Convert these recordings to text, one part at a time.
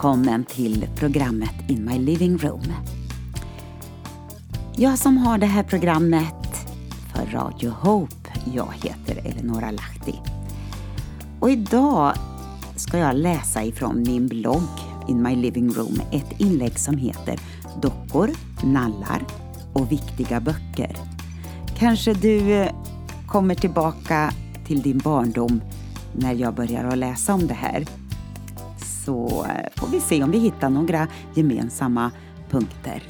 Välkommen till programmet In My Living Room. Jag som har det här programmet för Radio Hope, jag heter Eleonora Lahti. Och idag ska jag läsa ifrån min blogg In My Living Room ett inlägg som heter Dockor, nallar och viktiga böcker. Kanske du eh, kommer tillbaka till din barndom när jag börjar att läsa om det här. Så eh, får vi se om vi hittar några gemensamma punkter.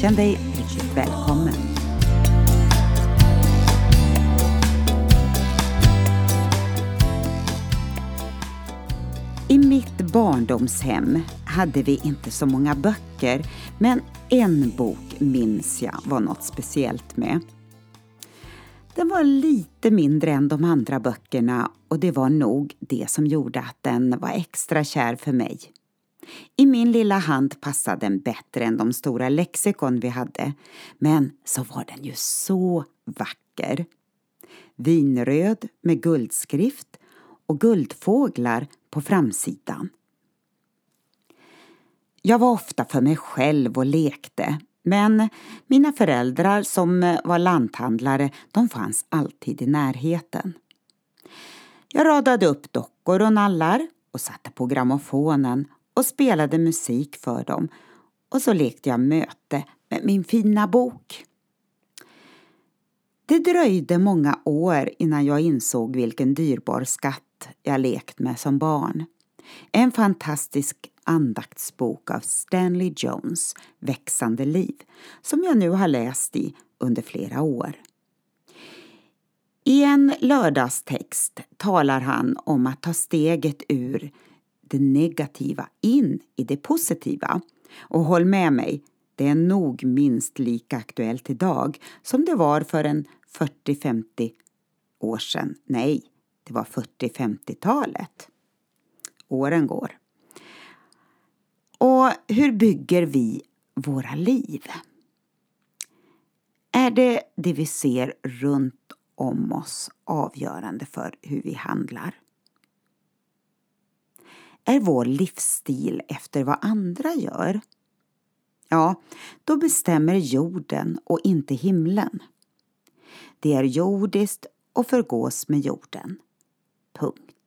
Känn dig riktigt välkommen. I mitt barndomshem hade vi inte så många böcker, men en bok minns jag var något speciellt med. Den var lite mindre än de andra böckerna och det var nog det som gjorde att den var extra kär för mig. I min lilla hand passade den bättre än de stora lexikon vi hade, men så var den ju så vacker. Vinröd med guldskrift och guldfåglar på framsidan. Jag var ofta för mig själv och lekte men mina föräldrar som eh, var lanthandlare, de fanns alltid i närheten. Jag radade upp dockor och nallar och satte på grammofonen och spelade musik för dem och så lekte jag möte med min fina bok. Det dröjde många år innan jag insåg vilken dyrbar skatt jag lekt med som barn. En fantastisk andaktsbok av Stanley Jones, Växande liv, som jag nu har läst i under flera år. I en lördagstext talar han om att ta steget ur det negativa in i det positiva. Och håll med mig, det är nog minst lika aktuellt idag som det var för en 40-50 år sedan. Nej, det var 40-50-talet. Åren går. Och hur bygger vi våra liv? Är det det vi ser runt om oss avgörande för hur vi handlar? Är vår livsstil efter vad andra gör? Ja, då bestämmer jorden och inte himlen. Det är jordiskt och förgås med jorden. Punkt.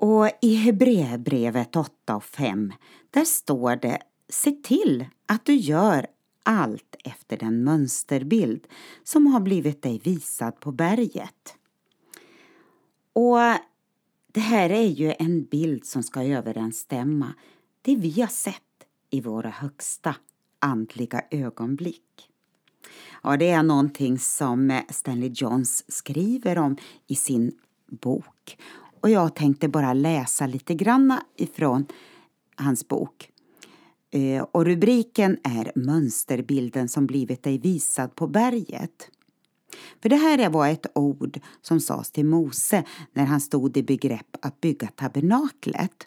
Och i Hebreerbrevet 8 och 5 där står det Se till att du gör allt efter den mönsterbild som har blivit dig visad på berget. Och det här är ju en bild som ska överensstämma det vi har sett i våra högsta andliga ögonblick. Ja, det är någonting som Stanley Johns skriver om i sin bok och jag tänkte bara läsa lite granna ifrån hans bok. Eh, och rubriken är Mönsterbilden som blivit dig visad på berget. För det här var ett ord som sades till Mose när han stod i begrepp att bygga tabernaklet.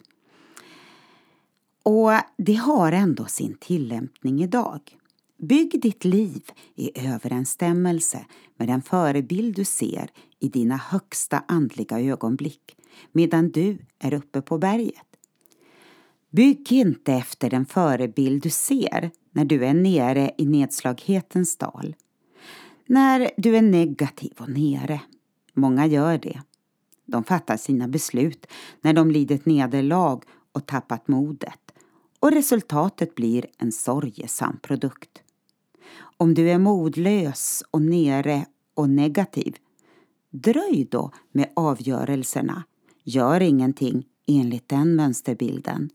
Och det har ändå sin tillämpning idag. Bygg ditt liv i överensstämmelse med den förebild du ser i dina högsta andliga ögonblick medan du är uppe på berget. Bygg inte efter den förebild du ser när du är nere i nedslaghetens dal. När du är negativ och nere. Många gör det. De fattar sina beslut när de lidit nederlag och tappat modet och resultatet blir en sorgesam produkt. Om du är modlös och nere och negativ, dröj då med avgörelserna Gör ingenting enligt den mönsterbilden.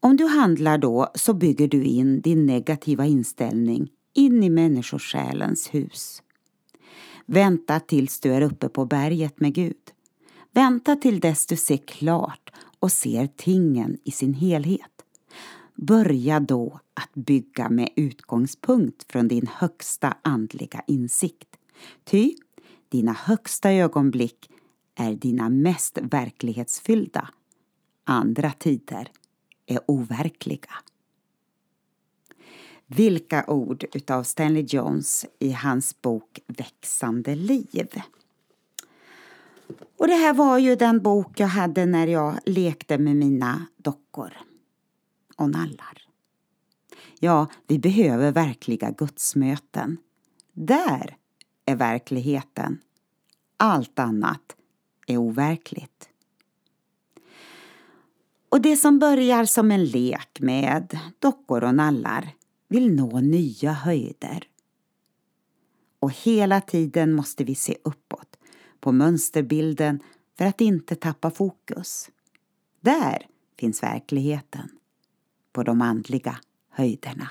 Om du handlar då så bygger du in din negativa inställning in i människosjälens hus. Vänta tills du är uppe på berget med Gud. Vänta till dess du ser klart och ser tingen i sin helhet. Börja då att bygga med utgångspunkt från din högsta andliga insikt. Ty dina högsta ögonblick är dina mest verklighetsfyllda. Andra tider är overkliga. Vilka ord utav Stanley Jones i hans bok Växande liv. Och det här var ju den bok jag hade när jag lekte med mina dockor och nallar. Ja, vi behöver verkliga gudsmöten. Där är verkligheten. Allt annat är overkligt. Och det som börjar som en lek med dockor och nallar vill nå nya höjder. Och hela tiden måste vi se uppåt på mönsterbilden för att inte tappa fokus. Där finns verkligheten, på de andliga höjderna.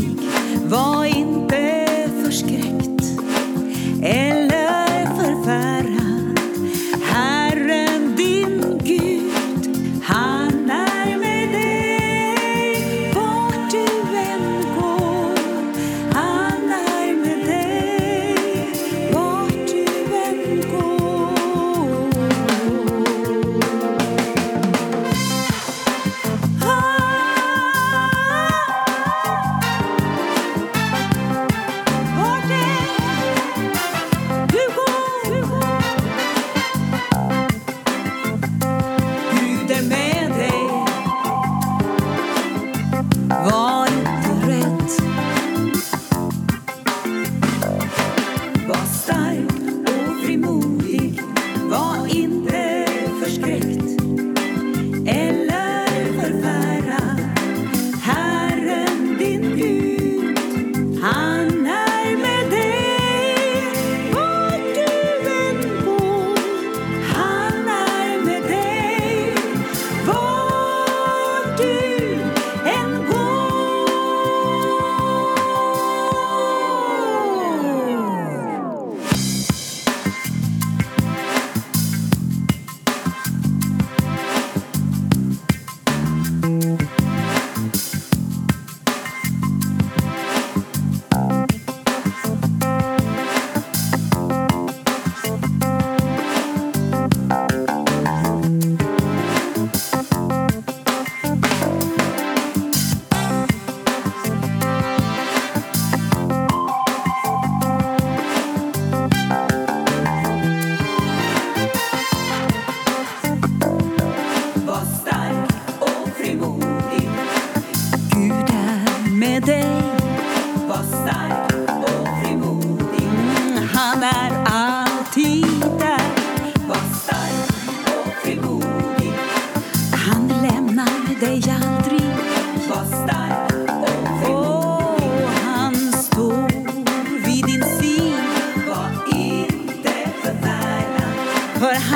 You.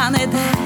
tanıdı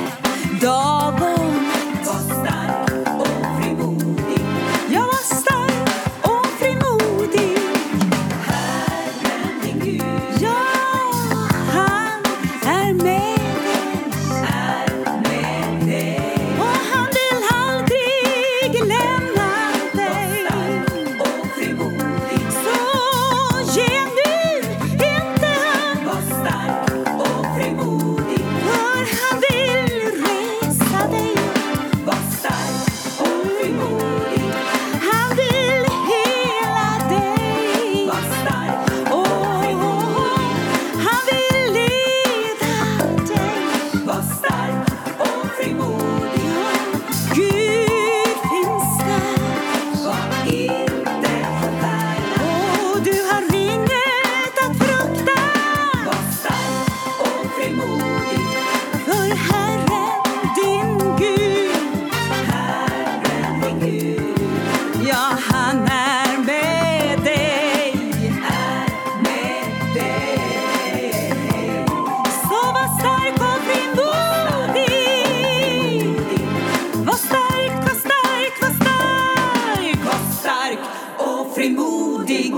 bli modig.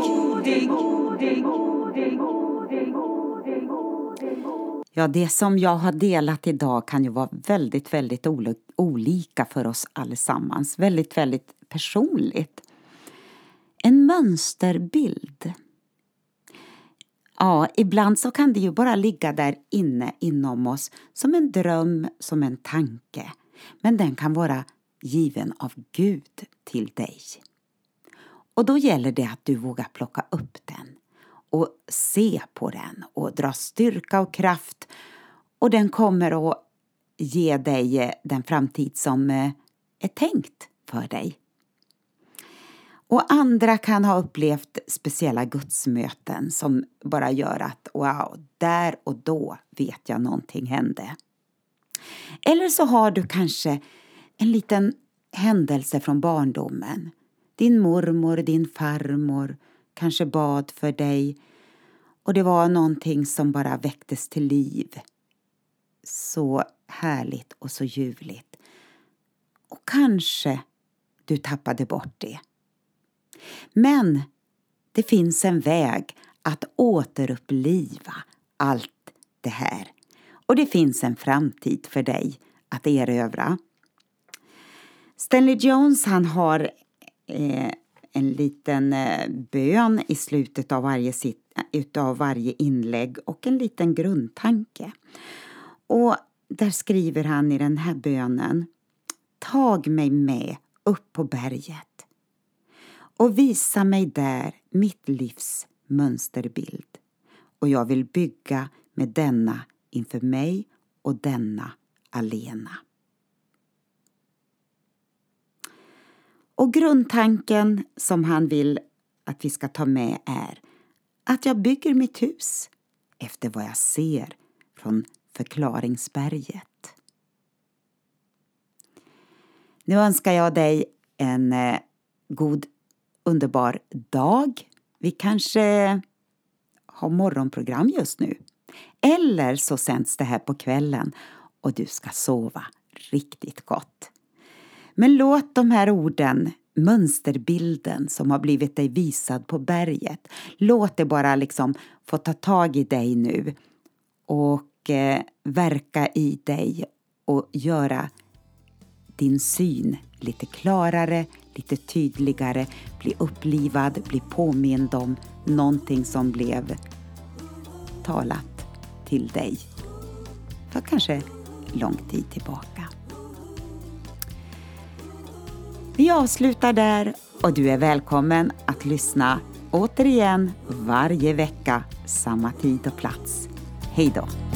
Ja, det som jag har delat idag kan ju vara väldigt, väldigt olika för oss allesammans. Väldigt, väldigt personligt. En mönsterbild. Ja, ibland så kan det ju bara ligga där inne inom oss som en dröm, som en tanke. Men den kan vara given av Gud till dig. Och då gäller det att du vågar plocka upp den och se på den och dra styrka och kraft och den kommer att ge dig eh, den framtid som eh, är tänkt för dig. Och andra kan ha upplevt speciella gudsmöten som bara gör att wow, där och då vet jag någonting hände. Eller så har du kanske en liten händelse från barndomen. Din mormor, din farmor kanske bad för dig och det var någonting som bara väcktes till liv. Så härligt och så ljuvligt. Och kanske du tappade bort det. Men det finns en väg att återuppliva allt det här. Och det finns en framtid för dig att erövra. Stanley Jones han har eh, en liten eh, bön i slutet av varje, eh, utav varje inlägg och en liten grundtanke. Och där skriver han i den här bönen Tag mig med upp på berget och visa mig där mitt livs mönsterbild och jag vill bygga med denna inför mig och denna alena. Och grundtanken som han vill att vi ska ta med är att jag bygger mitt hus efter vad jag ser från förklaringsberget. Nu önskar jag dig en eh, god, underbar dag. Vi kanske har morgonprogram just nu. Eller så sänds det här på kvällen och du ska sova riktigt gott. Men låt de här orden, mönsterbilden som har blivit dig visad på berget, låt det bara liksom få ta tag i dig nu och eh, verka i dig och göra din syn lite klarare, lite tydligare, bli upplivad, bli påmind om någonting som blev talat till dig för kanske lång tid tillbaka. Vi avslutar där och du är välkommen att lyssna återigen varje vecka, samma tid och plats. Hej då!